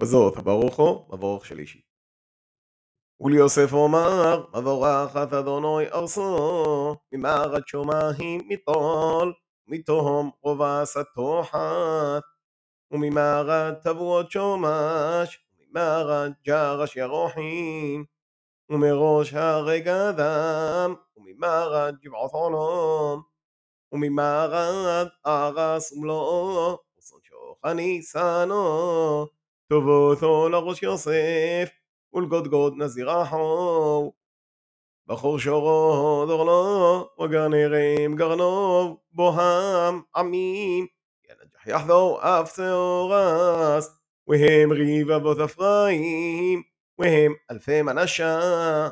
וזאת הברכו, מבורך שלישי. וליוסף אומר, מבורכת אדוני ארסו, ממערת שומעים מטול, מתהום רובס התוחת, וממערת תבואות שומש, וממערת ג'רש ירוחים, ומראש הרי גדם, וממערת גבעות עולם, וממערת ארס ומלואו, ושון ניסנו, טובותו לראש יוסף, ולגודגוד נזיר אחו. בחור שורו דורנו, וגרנירים גרנו, בוהם עמים, ינג'ח יחדו אף צהורס, והם ריב אבות אפרים, והם אלפי מנשה.